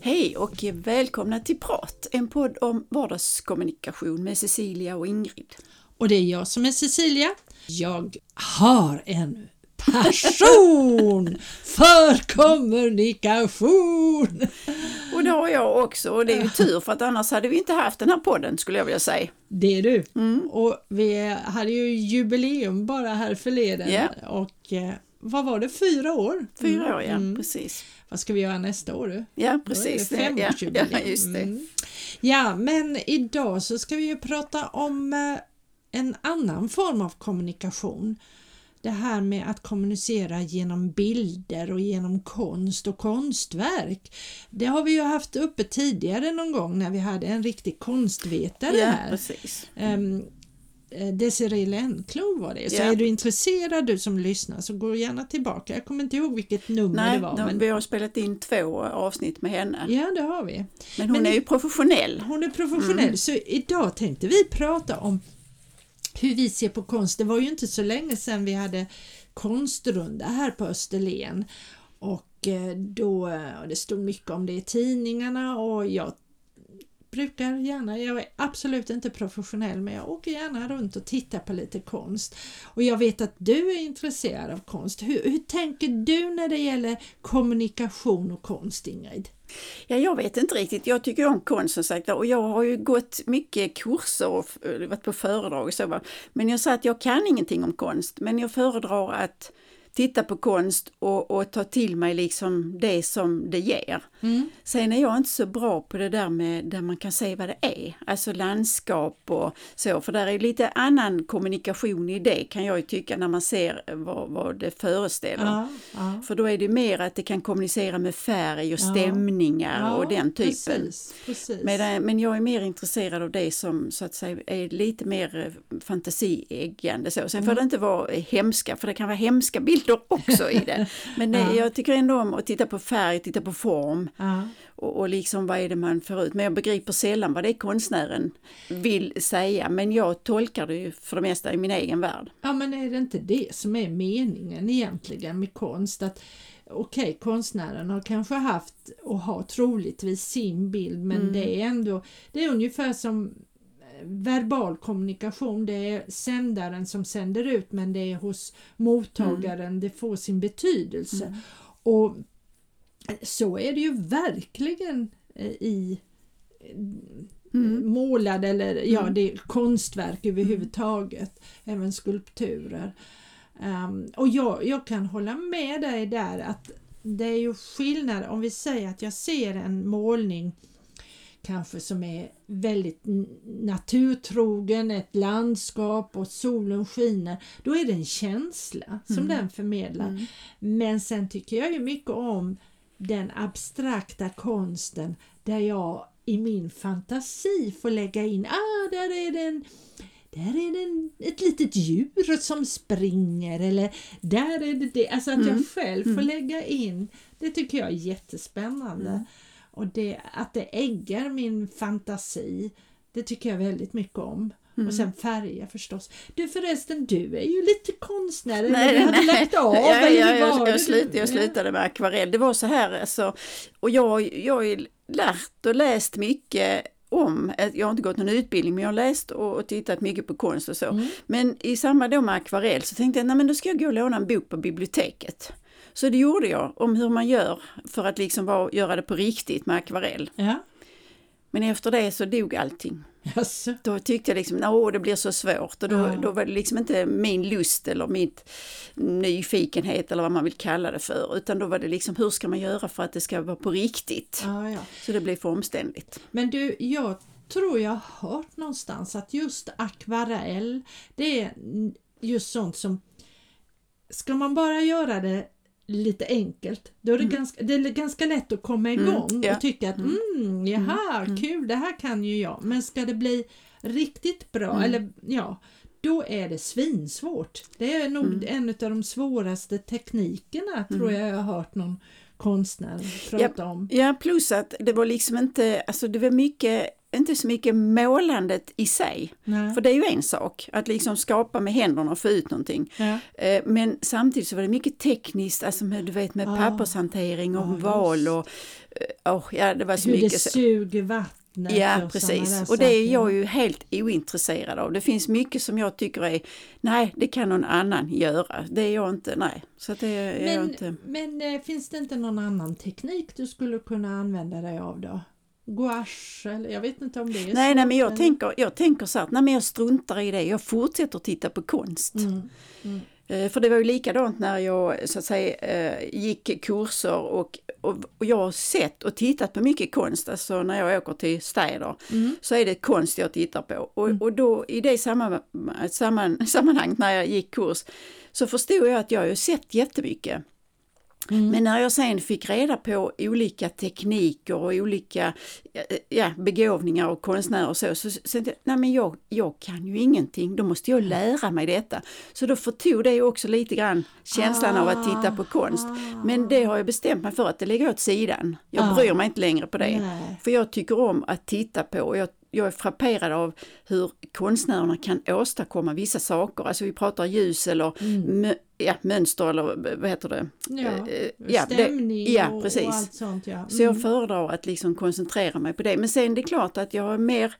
Hej och välkomna till Prat, en podd om vardagskommunikation med Cecilia och Ingrid. Och det är jag som är Cecilia. Jag har en passion för kommunikation! Och det har jag också och det är ju tur för att annars hade vi inte haft den här podden skulle jag vilja säga. Det är du. Mm. Och vi hade ju jubileum bara här förleden yeah. och eh, vad var det, fyra år? Fyra år, ja mm. precis. Vad ska vi göra nästa år? Du? Ja, precis. Då är det femårsjubileum. Ja, just det. Mm. Ja, men idag så ska vi ju prata om eh, en annan form av kommunikation. Det här med att kommunicera genom bilder och genom konst och konstverk. Det har vi ju haft uppe tidigare någon gång när vi hade en riktig konstvetare ja, här. Precis. Um, Desiree Lenklov var det. Så yeah. är du intresserad du som lyssnar så gå gärna tillbaka. Jag kommer inte ihåg vilket nummer Nej, det var. Nej, men... vi har spelat in två avsnitt med henne. Ja, det har vi. Men hon men, är ju professionell. Hon är professionell, mm. så idag tänkte vi prata om hur vi ser på konst. Det var ju inte så länge sedan vi hade konstrunda här på Österlen och eh, då, och det stod mycket om det i tidningarna och jag brukar gärna, jag är absolut inte professionell men jag åker gärna runt och tittar på lite konst. Och jag vet att du är intresserad av konst. Hur, hur tänker du när det gäller kommunikation och konst Ingrid? Ja, jag vet inte riktigt. Jag tycker om konst som sagt och jag har ju gått mycket kurser och varit på föredrag och så. Men jag sa att jag kan ingenting om konst men jag föredrar att titta på konst och, och ta till mig liksom det som det ger. Mm. Sen är jag inte så bra på det där med där man kan se vad det är, alltså landskap och så, för där är lite annan kommunikation i det kan jag ju tycka när man ser vad, vad det föreställer. Ja, ja. För då är det mer att det kan kommunicera med färg och stämningar ja, och den typen. Precis, precis. Men, men jag är mer intresserad av det som så att säga är lite mer fantasieggande så. Sen mm. får det inte vara hemska, för det kan vara hemska bilder också i det. Men det, jag tycker ändå om att titta på färg, titta på form. Ja. Och, och, liksom vad är det man får ut. Men jag begriper sällan vad det är konstnären vill säga. Men jag tolkar det ju för det mesta i min egen värld. Ja men är det inte det som är meningen egentligen med konst? Att Okej, okay, konstnären har kanske haft och har troligtvis sin bild men mm. det är ändå, det är ungefär som verbal kommunikation, det är sändaren som sänder ut men det är hos mottagaren mm. det får sin betydelse. Mm. Och så är det ju verkligen eh, i mm. målade eller ja, mm. det är konstverk överhuvudtaget, även skulpturer. Um, och jag, jag kan hålla med dig där att det är ju skillnad om vi säger att jag ser en målning kanske som är väldigt naturtrogen, ett landskap och solen skiner, då är det en känsla som mm. den förmedlar. Mm. Men sen tycker jag ju mycket om den abstrakta konsten där jag i min fantasi får lägga in, ah där är den där är det ett litet djur som springer eller där är det det. Alltså att mm. jag själv får mm. lägga in. Det tycker jag är jättespännande. Och det, att det äggar min fantasi, det tycker jag väldigt mycket om. Mm. Och sen färger förstås. Du förresten, du är ju lite konstnär. Nej, eller nej, lagt av? Ja, eller ja, jag, jag, slut, jag slutade med akvarell. Det var så här alltså, och jag, jag har lärt och läst mycket om, jag har inte gått någon utbildning men jag har läst och tittat mycket på konst och så. Mm. Men i samband då med akvarell så tänkte jag, nej men då ska jag gå och låna en bok på biblioteket. Så det gjorde jag, om hur man gör för att liksom vara, göra det på riktigt med akvarell. Ja. Men efter det så dog allting. Yes. Då tyckte jag liksom, att det blir så svårt och då, ja. då var det liksom inte min lust eller mitt nyfikenhet eller vad man vill kalla det för utan då var det liksom hur ska man göra för att det ska vara på riktigt. Ja, ja. Så det blev för omständligt. Men du, jag tror jag har hört någonstans att just akvarell det är just sånt som ska man bara göra det lite enkelt. Då är det, mm. ganska, det är ganska lätt att komma mm, igång mm, ja. och tycka att mm, mm jaha, mm. kul, det här kan ju jag. Men ska det bli riktigt bra, eller ja, då är det svinsvårt. Det är nog Mm. en av de svåraste teknikerna tror Mm. jag jag har hört någon konstnär prata om. Ja, plus att det var liksom inte, alltså det var mycket, inte så mycket målandet i sig. Nej. För det är ju en sak, att liksom skapa med händerna och få ut någonting. Ja. Eh, Men samtidigt så var det mycket tekniskt, alltså med, du vet med Ja. pappershantering och Ja, val och oh, ja, det var så Hur det mycket. Så. suger vattnet. Ja, och precis. Och det är jag ju helt ointresserad av. Det finns mycket som jag tycker är, nej, det kan någon annan göra. Det är jag inte, nej. Så det är jag Men, inte. men eh, finns det inte någon annan teknik du skulle kunna använda dig av då? Gouache eller jag vet inte om det är Nej, så. nej, men jag men- tänker, jag tänker så att nej, men jag struntar i det. Jag fortsätter titta på konst. Mm. Mm. Eh, För det var ju likadant när jag så att säga eh, gick kurser och, och, och jag har sett och tittat på mycket konst, alltså när jag åker till städer Mm. så är det konst jag tittar på. Och, Mm. och då i det samman, samman, sammanhang när jag gick kurs så förstod jag att jag har sett jättemycket. Mm. Men när jag sen fick reda på olika tekniker och olika eh, ja, begåvningar och konstnärer och så, så, så jag, nej men jag, jag kan ju ingenting, då måste jag lära mig detta. Så då förtog det också lite grann känslan av att titta på konst. Ah. Men det har jag bestämt mig för att det lägger åt sidan. Jag Ah. bryr mig inte längre på det. Nej. För jag tycker om att titta på och jag, jag är frapperad av hur konstnärerna kan åstadkomma vissa saker. Alltså vi pratar ljus eller Mm. ja, mönster eller vad heter det? Ja, Eh, ja, det- stämning ja, och, precis. och allt sånt. Ja. Så jag Mm. föredrar att liksom koncentrera mig på det. Men sen det är klart att jag är mer eh,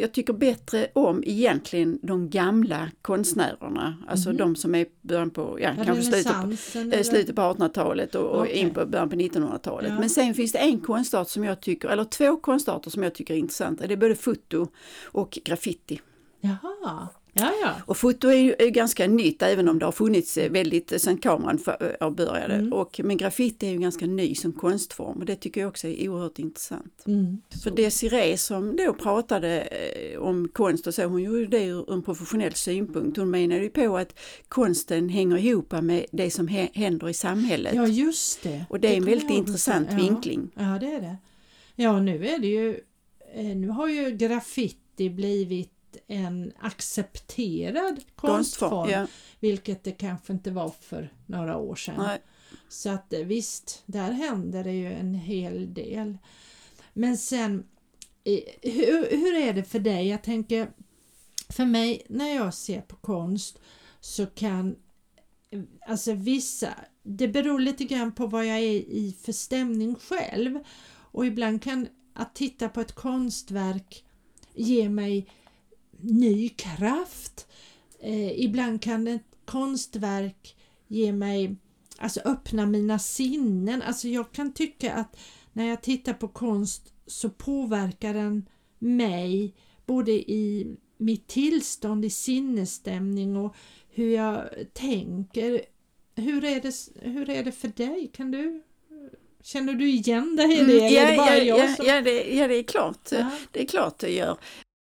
jag tycker bättre om egentligen de gamla konstnärerna, alltså Mhm. de som är början på, ja, kanske slutet på, eh, eller? slutet på 1800-talet och, Okej. in på början på 1900-talet. Ja. Men sen finns det en konstart som jag tycker, eller två konstarter som jag tycker är intressanta. Det är både foto och graffiti. Jaha, ja ja. Och foto är ju är ganska nytt även om det har funnits eh, väldigt eh, sedan kameran för, äh, började. Mm. Och, men graffiti är ju ganska ny som konstform och det tycker jag också är oerhört intressant. Mm. För Desiree som då pratade eh, om konst och så, hon gjorde det ur en professionell synpunkt. Hon menade ju på att konsten hänger ihop med det som hä- händer i samhället. Ja just det. och det är en väldigt intressant ja. vinkling. Ja det är det. Ja nu är det ju eh, Nu har ju graffiti blivit en accepterad konstform. Ja, Vilket det kanske inte var för några år sedan. nej, Så att eh, visst, där händer det ju en hel del. Men sen, hur, hur är det för dig? Jag tänker, för mig när jag ser på konst så kan alltså vissa, det beror lite grann på vad jag är i för stämning själv. Och ibland kan att titta på ett konstverk ge mig ny kraft. Eh, ibland kan ett konstverk ge mig alltså öppna mina sinnen. Alltså jag kan tycka att när jag tittar på konst så påverkar den mig både i mitt tillstånd, i sinnesstämning och hur jag tänker. Hur är det, hur är det för dig? Kan du, känner du igen dig i det? Mm, eller är ja, det bara ja, jag ja, som... ja, det, ja, det är klart. Ja. Det är klart det gör.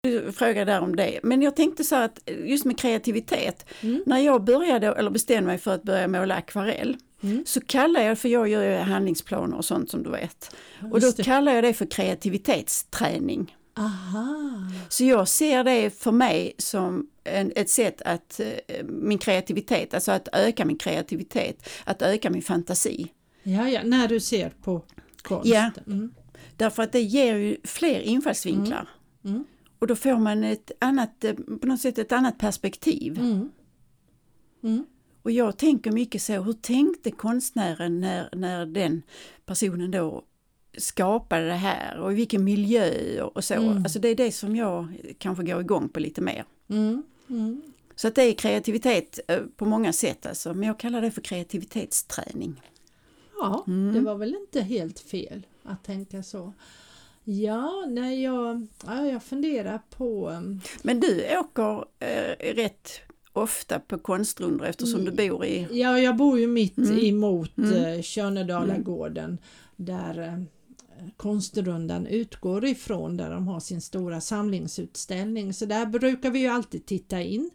Du frågar där om det. Men jag tänkte så att just med kreativitet. Mm. När jag började eller bestämde mig för att börja måla akvarell Mm. så kallar jag, för jag gör ju handlingsplaner och sånt som du vet. Och då det. kallar jag det för kreativitetsträning. Aha. Så jag ser det för mig som en, ett sätt att eh, min kreativitet, alltså att öka min kreativitet, att öka min fantasi. Ja, ja, när du ser på konst. Ja. Mm. Därför att det ger ju fler infallsvinklar. Mm. Och då får man ett annat, eh, på något sätt ett annat perspektiv. Mm. Mm. Och jag tänker mycket så, hur tänkte konstnären när, när den personen då skapade det här och i vilken miljö och så. Mm. Alltså det är det som jag kanske går igång på lite mer. Mm. Mm. Så att det är kreativitet eh, på många sätt alltså, men jag kallar det för kreativitetsträning. Ja, Mm. det var väl inte helt fel att tänka så. Ja, när jag, ja, jag funderar på... um, Men du åker eh, rätt ofta på konstrundor eftersom du bor i... Ja, jag bor ju mitt Mm. emot Mm. mm. Tjörnedalagården där eh, konstrundan utgår ifrån där de har sin stora samlingsutställning. Så där brukar vi ju alltid titta in.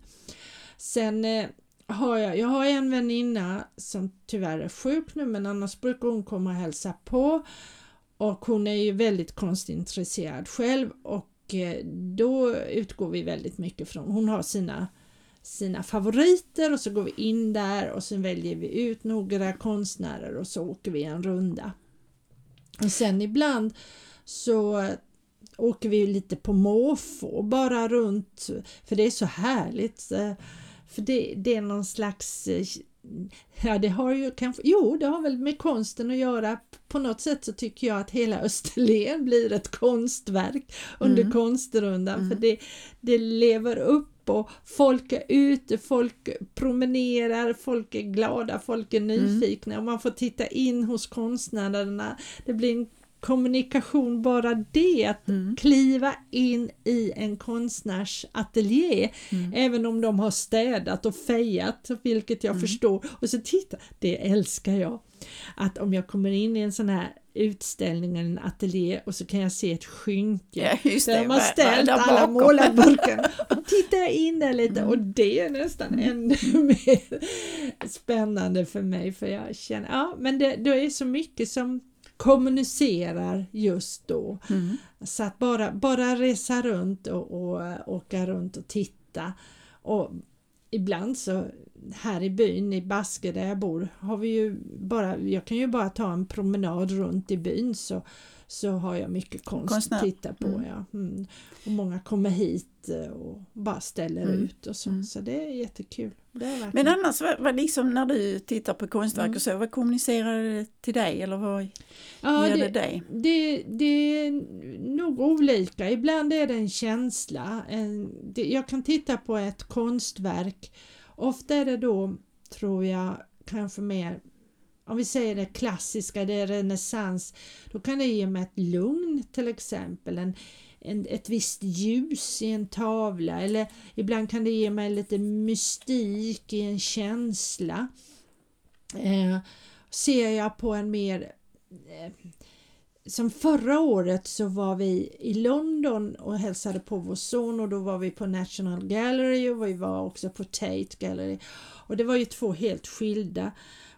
Sen eh, har jag, jag har en väninna som tyvärr är sjuk nu men annars brukar hon komma och hälsa på. Och hon är ju väldigt konstintresserad själv och eh, då utgår vi väldigt mycket från, hon har sina sina favoriter och så går vi in där och sen väljer vi ut några konstnärer och så åker vi en runda. Och sen ibland så åker vi lite på måfå bara runt för det är så härligt. Eh, för det, det är någon slags eh, Ja det har ju kanske, jo det har väl med konsten att göra. På något sätt så tycker jag att hela Österlen blir ett konstverk under Mm. konstrundan för det, det lever upp och folk är ute, folk promenerar, folk är glada, folk är nyfikna och man får titta in hos konstnärerna. Det blir en kommunikation bara det att Mm. kliva in i en konstnärs ateljé Mm. även om de har städat och fejat vilket Mm. jag förstår och så titta, det älskar jag att om jag kommer in i en sån här utställning eller en ateljé och så kan jag se ett skynke Ja, där det. Vad- ställt där alla bakom. målarburkar och tittar in där lite Mm. och det är nästan ännu mer spännande för mig för jag känner, ja men det, det är så mycket som kommunicerar just då. Mm. Så att bara, bara resa runt och, och åka runt och titta. Och ibland så här i byn i Baske där jag bor har vi ju bara, jag kan ju bara ta en promenad runt i byn så, så har jag mycket konst Konstnär. att titta på. Mm. Ja. Mm. Och många kommer hit eh, och bara ställer Mm. ut och så, Mm. så det är jättekul. Det är Men annars, vad, vad liksom när du tittar på konstverk Mm. och så, vad kommunicerar det till dig eller vad ja, ger det, det, dig? Det, det är nog olika. Ibland är det en känsla. En, det, jag kan titta på ett konstverk. Ofta är det då, tror jag, kanske mer om vi säger det klassiska, det är renässans, då kan det ge mig ett lugn till exempel, en, en, ett visst ljus i en tavla eller ibland kan det ge mig lite mystik i en känsla. Eh, ser jag på en mer eh, som förra året så var vi i London och hälsade på vår son och då var vi på National Gallery och vi var också på Tate Gallery. Och det var ju två helt skilda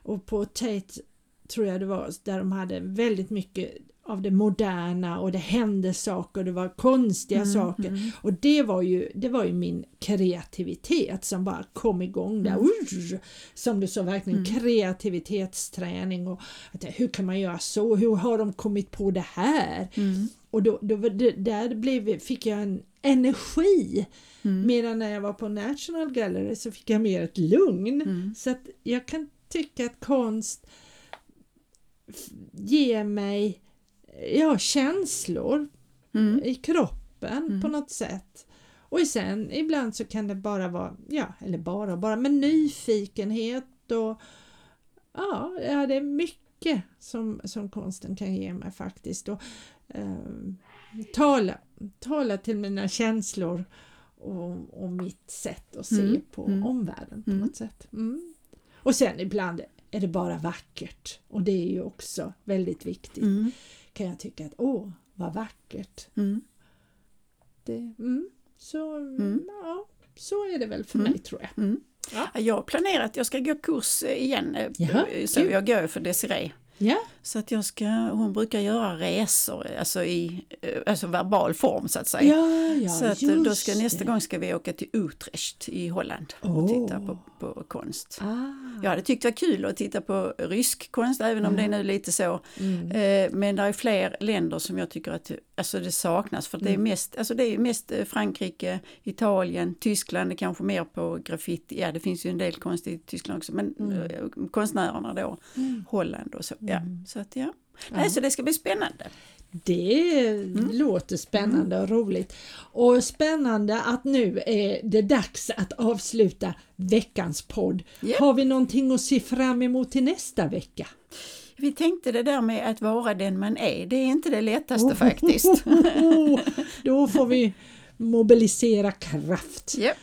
och på Tate tror jag det var där de hade väldigt mycket av det moderna och det hände saker, det var konstiga Mm, saker. mm. Och det var, ju, det var ju min kreativitet som bara kom igång där. Mm. Urr, som du sa, verkligen Mm. kreativitetsträning och att, hur kan man göra så? Hur har de kommit på det här? Mm. Och då, då det, där blev, fick jag en energi Mm. medan när jag var på National Gallery så fick jag mer ett lugn. Så att jag kan tycka att konst ger mig ja, känslor Mm. i kroppen Mm. på något sätt. Och sen ibland så kan det bara vara, ja, eller bara bara, men nyfikenhet och ja, det är mycket som, som konsten kan ge mig faktiskt. Och, ehm, tala, tala till mina känslor och, och mitt sätt att se Mm. på Mm. omvärlden på Mm. något sätt. Mm. Och sen ibland är det bara vackert och det är ju också väldigt viktigt. Kan jag tycka att åh, vad vackert. Mm. Det, mm, så, Mm. ja, så är det väl för Mm. mig tror jag. Mm. Ja. Jag har planerat, jag ska gå kurs eh, igen. eh, Jaha, eh, så kul. jag går för Desiree. Ja, Så att jag ska, hon brukar göra resor, alltså i eh, alltså verbal form så att säga. ja, ja så att eh, då ska, nästa det. gång ska vi åka till Utrecht i Holland och Åh. titta på, på konst. Ah, Jag hade tyckt det var kul att titta på rysk konst även om Ja. det är nu lite så. mm. Eh, Men det är fler länder som jag tycker att alltså det saknas för det är Mm. mest, alltså det är mest eh, Frankrike, Italien, Tyskland är kanske mer på graffiti. Ja det finns ju en del konst i Tyskland också men Mm. eh, konstnärerna då, Mm. Holland och så. Ja, Mm. så att ja. Ja. Nej, så det ska bli spännande. Det Mm. låter spännande och roligt. Och spännande att nu är det dags att avsluta veckans podd. Japp. Har vi någonting att se fram emot till nästa vecka? Vi tänkte det där med att vara den man är, det är inte det lättaste faktiskt. Då får vi mobilisera kraft. Japp.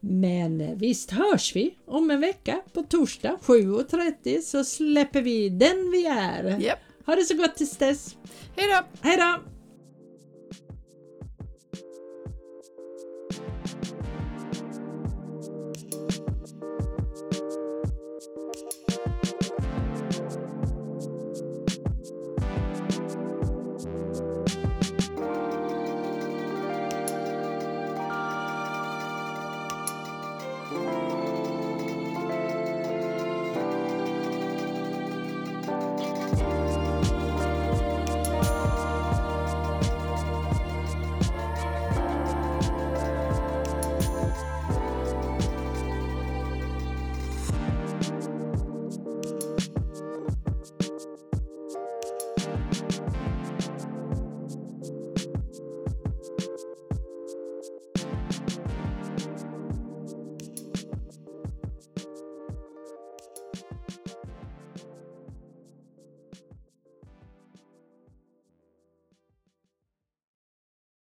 Men visst hörs vi om en vecka på torsdag 7.30 så släpper vi den vi är. Japp. Ha det så gott tills dess. Hej då! Hej då!